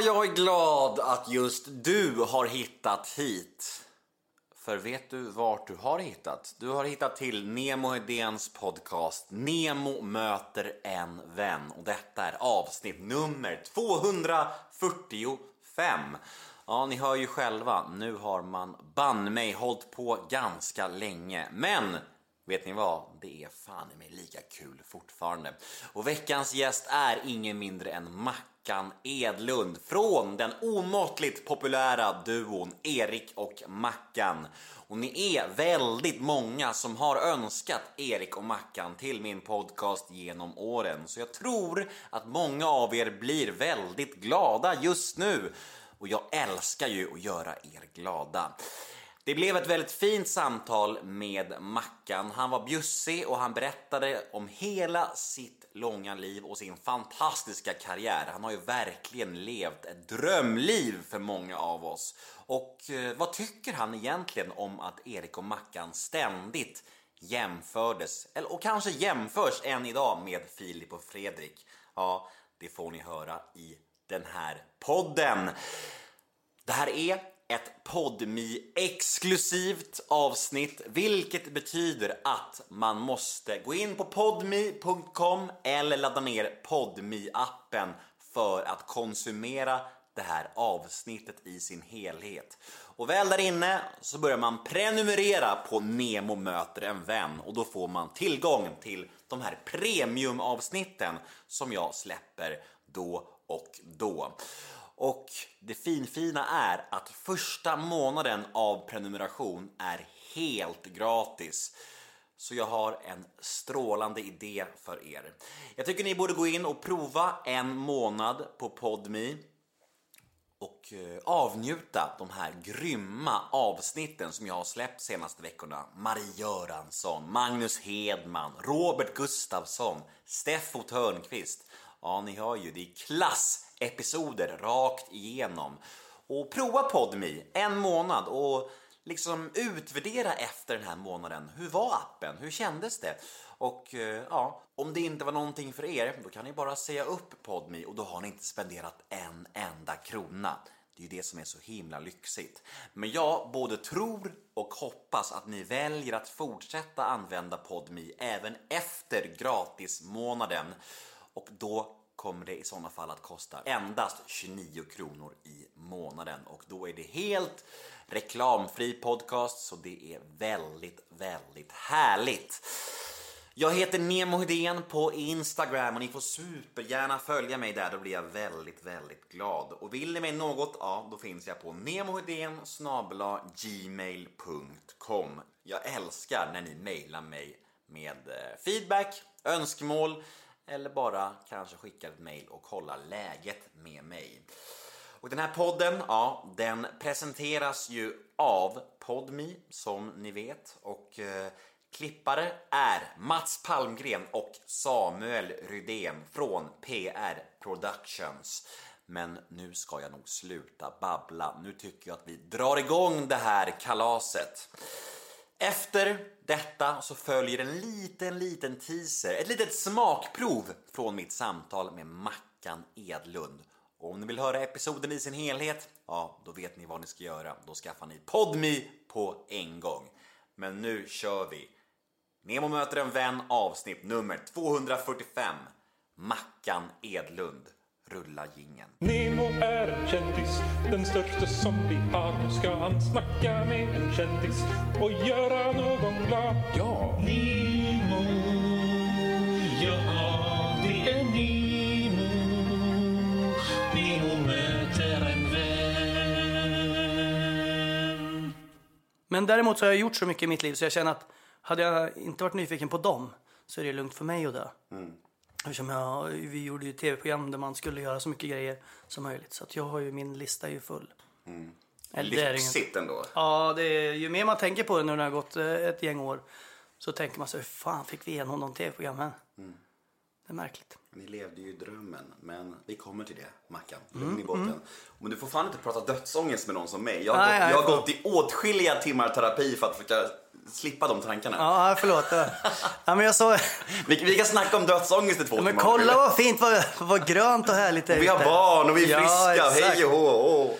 jag är glad att just du har hittat hit. För vet du vart du har hittat? Du har hittat till Nemo Hedéns podcast Nemo möter en vän. Och detta är avsnitt nummer 245. Ja, ni hör ju själva, nu har man banne mig hållit på ganska länge. Men Vet ni vad? Det är fan i mig lika kul fortfarande. Och veckans gäst är ingen mindre än Mackan Edlund från den omåttligt populära duon Erik och Mackan. Och ni är väldigt många som har önskat Erik och Mackan till min podcast genom åren. Så jag tror att många av er blir väldigt glada just nu. Och jag älskar ju att göra er glada. Det blev ett väldigt fint samtal med Mackan. Han var bjussig och han berättade om hela sitt långa liv och sin fantastiska karriär. Han har ju verkligen levt ett drömliv för många av oss. Och eh, vad tycker han egentligen om att Erik och Mackan ständigt jämfördes, eller, och kanske jämförs än idag med Filip och Fredrik? Ja, det får ni höra i den här podden. Det här är ett podmi exklusivt avsnitt, vilket betyder att man måste gå in på podmi.com eller ladda ner podmi appen för att konsumera det här avsnittet i sin helhet. Och väl där inne så börjar man prenumerera på Nemo möter en vän och då får man tillgång till de här premiumavsnitten som jag släpper då och då. Och det finfina är att första månaden av prenumeration är helt gratis. Så jag har en strålande idé för er. Jag tycker ni borde gå in och prova en månad på Podme och eh, avnjuta de här grymma avsnitten som jag har släppt senaste veckorna. Marie Göransson, Magnus Hedman, Robert Gustafsson, Steffo Törnqvist. Ja, ni hör ju, det är klass! Episoder rakt igenom. Och prova Podme en månad och liksom utvärdera efter den här månaden. Hur var appen? Hur kändes det? Och eh, ja, om det inte var någonting för er, då kan ni bara säga upp Podme och då har ni inte spenderat en enda krona. Det är ju det som är så himla lyxigt. Men jag både tror och hoppas att ni väljer att fortsätta använda Podme även efter gratismånaden. Och då kommer det i sådana fall att kosta endast 29 kronor i månaden och då är det helt reklamfri podcast så det är väldigt, väldigt härligt. Jag heter Nemo Hedén på Instagram och ni får supergärna följa mig där, då blir jag väldigt, väldigt glad. Och vill ni mig något, ja då finns jag på nemohedén gmail.com. Jag älskar när ni mejlar mig med eh, feedback, önskemål eller bara kanske skicka ett mail och kolla läget med mig. Och den här podden, ja, den presenteras ju av Podmi som ni vet och eh, klippare är Mats Palmgren och Samuel Rydén från PR Productions. Men nu ska jag nog sluta babbla. Nu tycker jag att vi drar igång det här kalaset. Efter detta så följer en liten, liten teaser, ett litet smakprov från mitt samtal med Mackan Edlund. Och om ni vill höra episoden i sin helhet, ja, då vet ni vad ni ska göra. Då skaffar ni Podme på en gång. Men nu kör vi! Nemo möter en vän avsnitt nummer 245. Mackan Edlund. Rulla gingen. Nemo är en kändis, den största som vi har. Nu ska han snacka med en kändis och göra någon glad. Ja! Nemo, ja det är Nemo. Nemo möter en vän. Men däremot så har jag gjort så mycket i mitt liv så jag känner att hade jag inte varit nyfiken på dem så är det lugnt för mig att dö. Eftersom jag, vi gjorde ju tv-program där man skulle göra så mycket grejer som möjligt. Så att jag har ju, min lista är ju full. Eller det är. Lyxigt ändå. Ja, det är, ju mer man tänker på det nu när det har gått eh, ett gäng år så tänker man så hur fan fick vi igenom de tv-programmen? Det är märkligt. Ni levde ju drömmen, men vi kommer till det, Mackan. Lugn i båten. Men du får fan inte prata dödsångest med någon som mig. Jag har, Nej, gått, nej, jag har fan. gått i åtskilliga timmar terapi för att försöka slippa de tankarna. Ja, förlåt. Ja, men jag så... Vi, vi kan snacka om dödsångest i två Men timmar. kolla vad fint, vad, vad grönt och härligt det är Vi har barn och vi är Ja, friska. exakt. Hej och hå.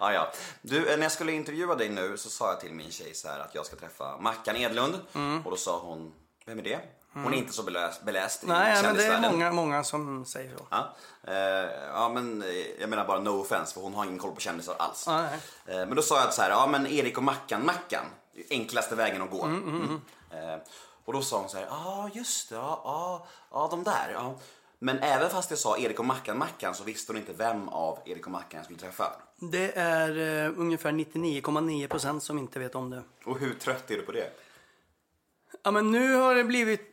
ja, ja. Du, eh, när jag skulle intervjua dig nu så sa jag till min tjej så här att jag ska träffa Mackan Edlund. Mm. Och då sa hon, vem är det? Hon är inte så beläst, beläst i Nej, men det är många, många som säger så. Ja, eh, ja, men eh, jag menar bara no offense för hon har ingen koll på kändisar alls. Nej. Eh, men då sa jag att så här, ja men Erik och Mackan, Mackan, enklaste vägen att gå. Mm, Mm. Eh, och då sa hon så här, ja just det, ja, ja, ja de där. Ja. Men även fast jag sa Erik och Mackan, Mackan så visste hon inte vem av Erik och Mackan jag skulle träffa. Det är eh, ungefär 99,9 procent som inte vet om det. Och hur trött är du på det? Ja, men nu har det blivit...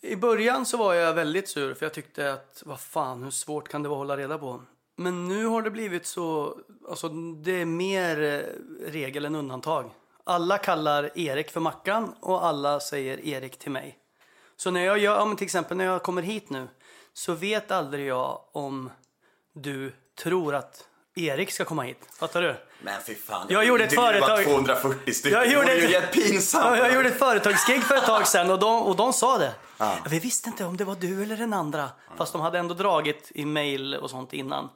I början så var jag väldigt sur för jag tyckte att vad fan, hur svårt kan det vara att hålla reda på? Men nu har det blivit så... Alltså, det är mer eh, regel än undantag. Alla kallar Erik för Mackan och alla säger Erik till mig. Så när jag gör, ja, men till exempel när jag kommer hit nu så vet aldrig jag om du tror att Erik ska komma hit. Fattar du? Men fy fan, Jag gjorde ett det företag- 240 stycken, Jag det gjorde ju jättepinsamt. Ja, jag gjorde ett företagsgig för ett tag sedan och de, och de sa det. Vi visste inte om det var du eller den andra. Fast de hade ändå dragit i mail och sånt innan.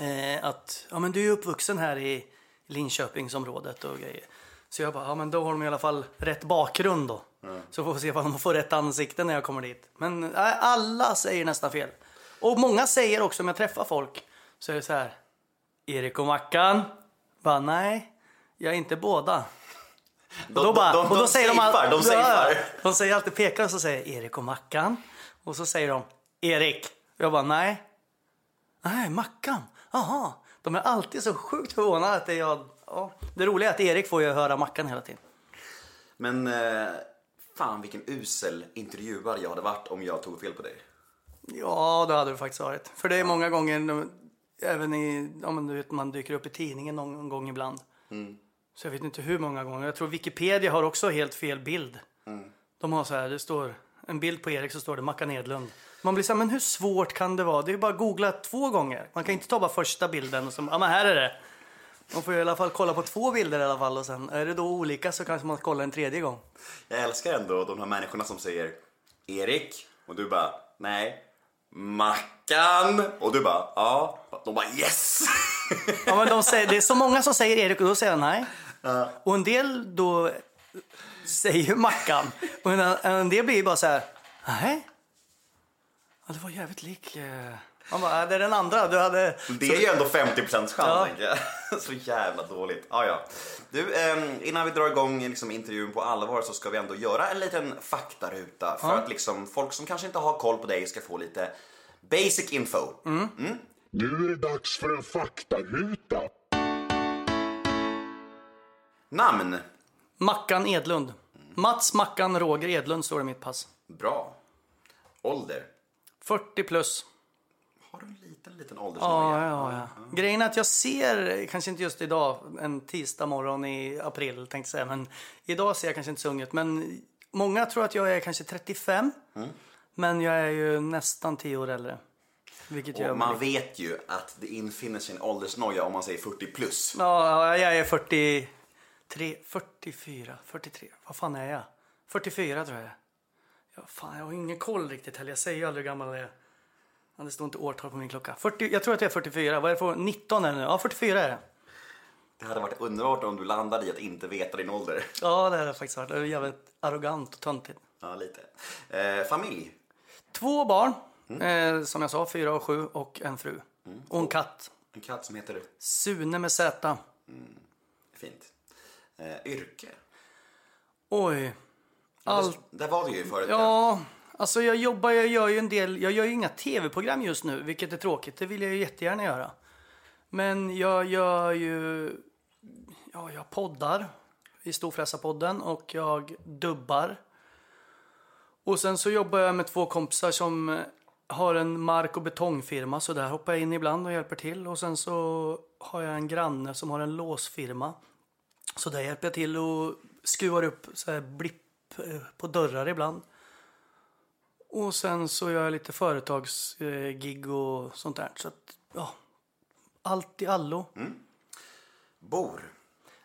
Eh, att ja, men du är uppvuxen här i Linköpingsområdet och grejer. Så jag bara, ja men då har de i alla fall rätt bakgrund då. Så får vi se om de får rätt ansikte när jag kommer dit. Men alla säger nästan fel. Och många säger också om jag träffar folk så är det så här. Erik och Mackan? Bara, nej, jag är inte båda. De, Och då, bara, de, de, och då säger de, safear, all- de safear. de säger alltid pekar och så säger Erik och Mackan. Och så säger de Erik. Jag bara nej. Nej, Mackan. Jaha. De är alltid så sjukt förvånade att det är jag. Ja. Det roliga är att Erik får ju höra Mackan hela tiden. Men eh, fan vilken usel intervjuare jag hade varit om jag tog fel på dig. Ja, det hade det faktiskt varit. För det är många gånger, även i, ja, men du vet, man dyker upp i tidningen någon gång ibland. Så jag vet inte hur många gånger. Jag tror Wikipedia har också helt fel bild. De har så här, det står en bild på Erik så står det Mackan Edlund. Man blir så här, men hur svårt kan det vara? Det är bara att googla två gånger. Man kan inte ta bara första bilden och så, ja men här är det. Man får i alla fall kolla på två bilder i alla fall och sen är det då olika så kanske man kollar en tredje gång. Jag älskar ändå de här människorna som säger Erik och du bara nej. Mackan och du bara ja. De bara yes. Ja, men de säger, det är så många som säger Erik och då säger jag nej. Och en del då säger Mackan. Och en, en del blir bara så här, nej. Ja, det var jävligt lik. eh." Man bara, "Ja, det är den andra. Du hade... Det är ju ändå 50% chans Ja. Så jävla dåligt. Ja, ja. Du, ehm, innan vi drar igång liksom, intervjun på allvar så ska vi ändå göra en liten faktaruta för att liksom, folk som kanske inte har koll på dig ska få lite basic info. Nu är det dags för en faktaruta. Namn? Mackan Edlund. Mats Mackan Roger Edlund står det i mitt pass. Bra. Ålder? 40 plus. Har du en liten, liten åldersnoja? Ja, ja, ja. Grejen är att jag ser, kanske inte just idag, en tisdag morgon i april tänkte jag säga, men idag ser jag kanske inte så ung ut. Men många tror att jag är kanske 35, men jag är ju nästan 10 år äldre. Vilket Och man vet ju att det infinner sig en åldersnoja om man säger 40 plus. Ja, jag är 43, 44, 43. Vad fan är jag? 44 tror jag. Ja, fan, jag har ingen koll riktigt heller. Jag säger ju aldrig hur gammal jag är. Ja, det står inte årtal på min klocka. 40, jag tror att jag är 44. Vad är det för 19 är det nu? Ja, 44 är det. Det hade varit underbart om du landade i att inte veta din ålder. Ja, det har det faktiskt varit. Det är jävligt arrogant och töntigt. Ja, lite. Eh, familj? Två barn, eh, som jag sa, fyra och sju och en fru. Och en katt. En katt som heter Sune med Z. Fint. Eh, yrke? Oj. Allt. Där var vi ju förut. Ja, alltså jag jobbar, jag gör ju en del, jag gör ju inga tv-program just nu, vilket är tråkigt. Det vill jag ju jättegärna göra. Men jag gör ju, ja, jag poddar i Storfräsarpodden och jag dubbar. Och sen så jobbar jag med två kompisar som har en mark och betongfirma så där hoppar jag in ibland och hjälper till. Och sen så har jag en granne som har en låsfirma. Så där hjälper jag till och skruvar upp så här blipp eh, på dörrar ibland. Och sen så gör jag lite företagsgig och sånt där. Så att, ja, allt i allo. Bor?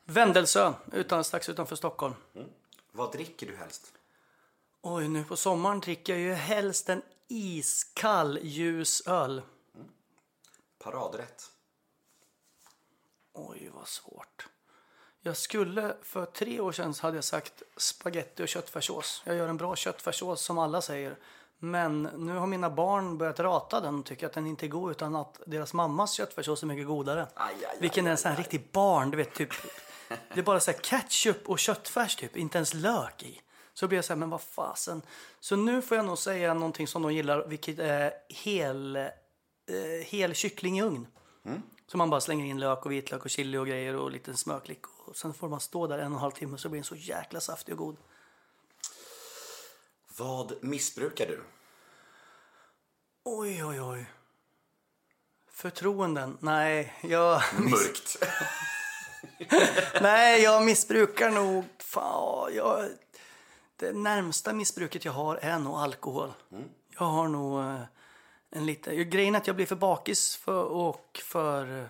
Vändelsö, utan, strax utanför Stockholm. Vad dricker du helst? Oj, nu på sommaren dricker jag ju helst en iskall ljus öl. Paradrätt. Oj, vad svårt. Jag skulle, för tre år sedan hade jag sagt spaghetti och köttfärssås. Jag gör en bra köttfärssås som alla säger. Men nu har mina barn börjat rata den och tycker att den inte är god utan att deras mammas köttfärssås är mycket godare. Aj, aj, aj, Vilken är en sån här riktig barn, du vet typ. Det är bara så här ketchup och köttfärs typ, inte ens lök i. Så blir jag så här, men vad fasen. Så nu får jag nog säga någonting som de gillar, vilket är hel, eh, hel kyckling i ugn. Så man bara slänger in lök och vitlök och chili och grejer och lite smörklick. Och sen får man stå där en och en halv timme så blir den så jäkla saftig och god. Vad missbrukar du? Oj, oj, oj. Förtroenden? Nej, jag, Mörkt. nej, jag missbrukar nog... Fan, jag, det närmsta missbruket jag har är nog alkohol. Jag har nog eh, en lite... Grejen är att jag blir för bakis för, och för...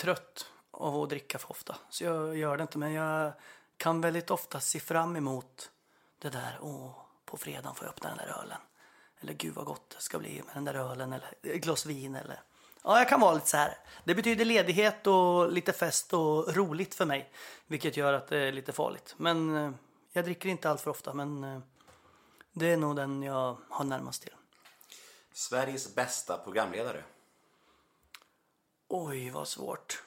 Trött av att dricka för ofta. Så jag gör det inte. Men jag kan väldigt ofta se fram emot det där. Åh, på fredagen får jag öppna den där ölen. Eller gud vad gott det ska bli med den där ölen. Eller ett glas vin. Eller... Ja, jag kan vara lite så här. Det betyder ledighet och lite fest och roligt för mig. Vilket gör att det är lite farligt. Men eh, jag dricker inte allt för ofta. Men eh, det är nog den jag har närmast till. Sveriges bästa programledare? Oj, vad svårt.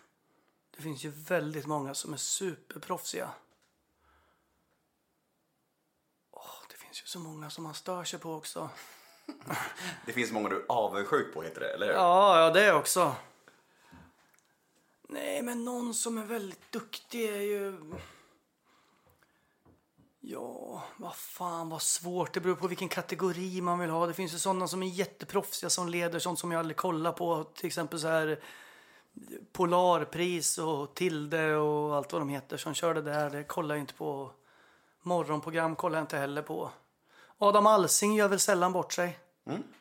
Det finns ju väldigt många som är superproffsiga. Åh, det finns ju så många som man stör sig på också. Det finns många du är avundsjuk på heter det, eller hur? Ja, ja, det också. Nej, men någon som är väldigt duktig är ju... Ja, vad fan vad svårt. Det beror på vilken kategori man vill ha. Det finns ju sådana som är jätteproffsiga som leder sånt som jag aldrig kollar på. Till exempel så här Polarpris och Tilde och allt vad de heter som kör det där. Det kollar jag inte på. Morgonprogram kollar jag inte heller på. Adam Alsing gör väl sällan bort sig.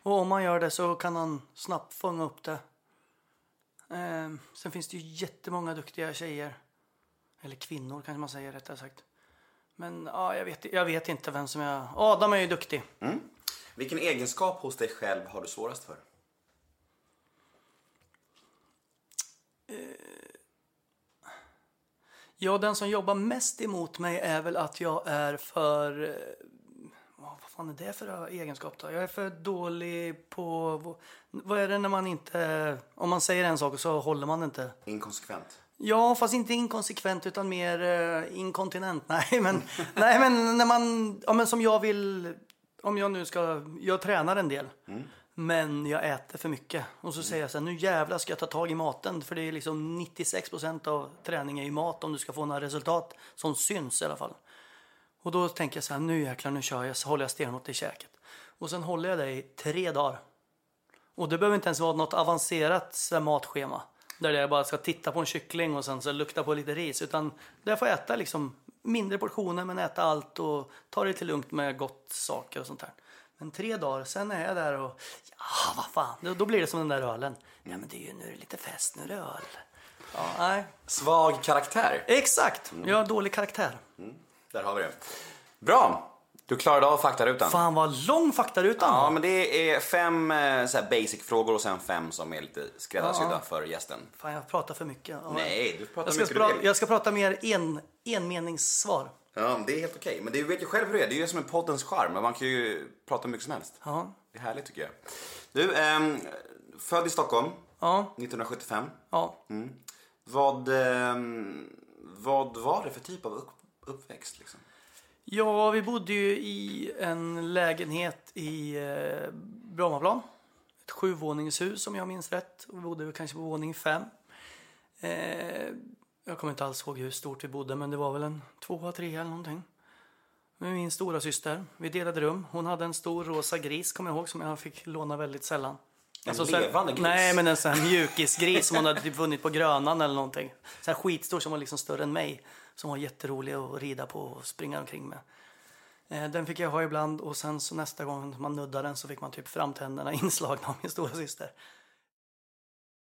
Och om man gör det så kan han snabbt fånga upp det. Eh, sen finns det ju jättemånga duktiga tjejer. Eller kvinnor kanske man säger rättare sagt. Men ja, jag, vet, jag vet inte vem som är... Adam är ju duktig. Vilken egenskap hos dig själv har du svårast för? Ja, den som jobbar mest emot mig är väl att jag är för... eh, Vad fan är det för egenskap då? Jag är för dålig på... Vad är det när man inte... Om man säger en sak så håller man inte. Inkonsekvent? Ja, fast inte inkonsekvent utan mer eh, inkontinent. Nej, men, nej, men när man... Ja, men som jag vill... Om jag nu ska... Jag tränar en del. Men jag äter för mycket. Och så säger jag så här, nu jävlar ska jag ta tag i maten. För det är liksom 96% av träning är ju mat om du ska få några resultat som syns i alla fall. Och då tänker jag så här, nu jäklar, nu kör jag. Så håller jag stenhårt i käket. Och sen håller jag det i tre dagar. Och det behöver inte ens vara något avancerat så här, matschema. Där jag bara ska titta på en kyckling och sen så lukta på lite ris. Utan där får jag äta liksom mindre portioner men äta allt och ta det lite lugnt med gott saker och sånt där. Men tre dagar, sen är jag där och ja, vad fan. Då, då blir det som den där ölen. Ja, men det är ju nu är det lite fest, nu är det öl. Ja, nej. Svag karaktär? Exakt, jag har dålig karaktär. Där har vi det. Bra! Du klarade av faktarutan. Fan vad lång faktarutan Ja, men det är fem eh, så här basic-frågor och sen fem som är lite skräddarsydda Ja. för gästen. Fan, jag pratar för mycket. Ja. Nej, du pratar jag ska, mycket pra- jag ska prata mer en, enmeningssvar. Ja, det är helt okej. Men du vet ju själv hur det är. Det är ju som en poddens charm. Man kan ju prata hur mycket som helst. Ja. Det är härligt tycker jag. Du, ehm, född i Stockholm Ja, 1975. ja. Vad, ehm, vad var det för typ av upp, uppväxt? Liksom? Ja, vi bodde ju i en lägenhet i eh, Brommaplan. Ett sjuvåningshus om jag minns rätt. Vi bodde väl kanske på våning fem. Eh, jag kommer inte alls ihåg hur stort vi bodde men det var väl en tvåa, tre eller någonting. Med min stora syster. Vi delade rum. Hon hade en stor rosa gris kommer jag ihåg som jag fick låna väldigt sällan. En så här- levande gris? Nej, men en sån här mjukisgris som hon hade typ vunnit på Grönan eller någonting. Så här skitstor som var liksom större än mig. Som var jätterolig att rida på och springa omkring med. Eh, Den fick jag ha ibland och sen så nästa gång man nuddade den så fick man typ framtänderna inslagna av min stora syster.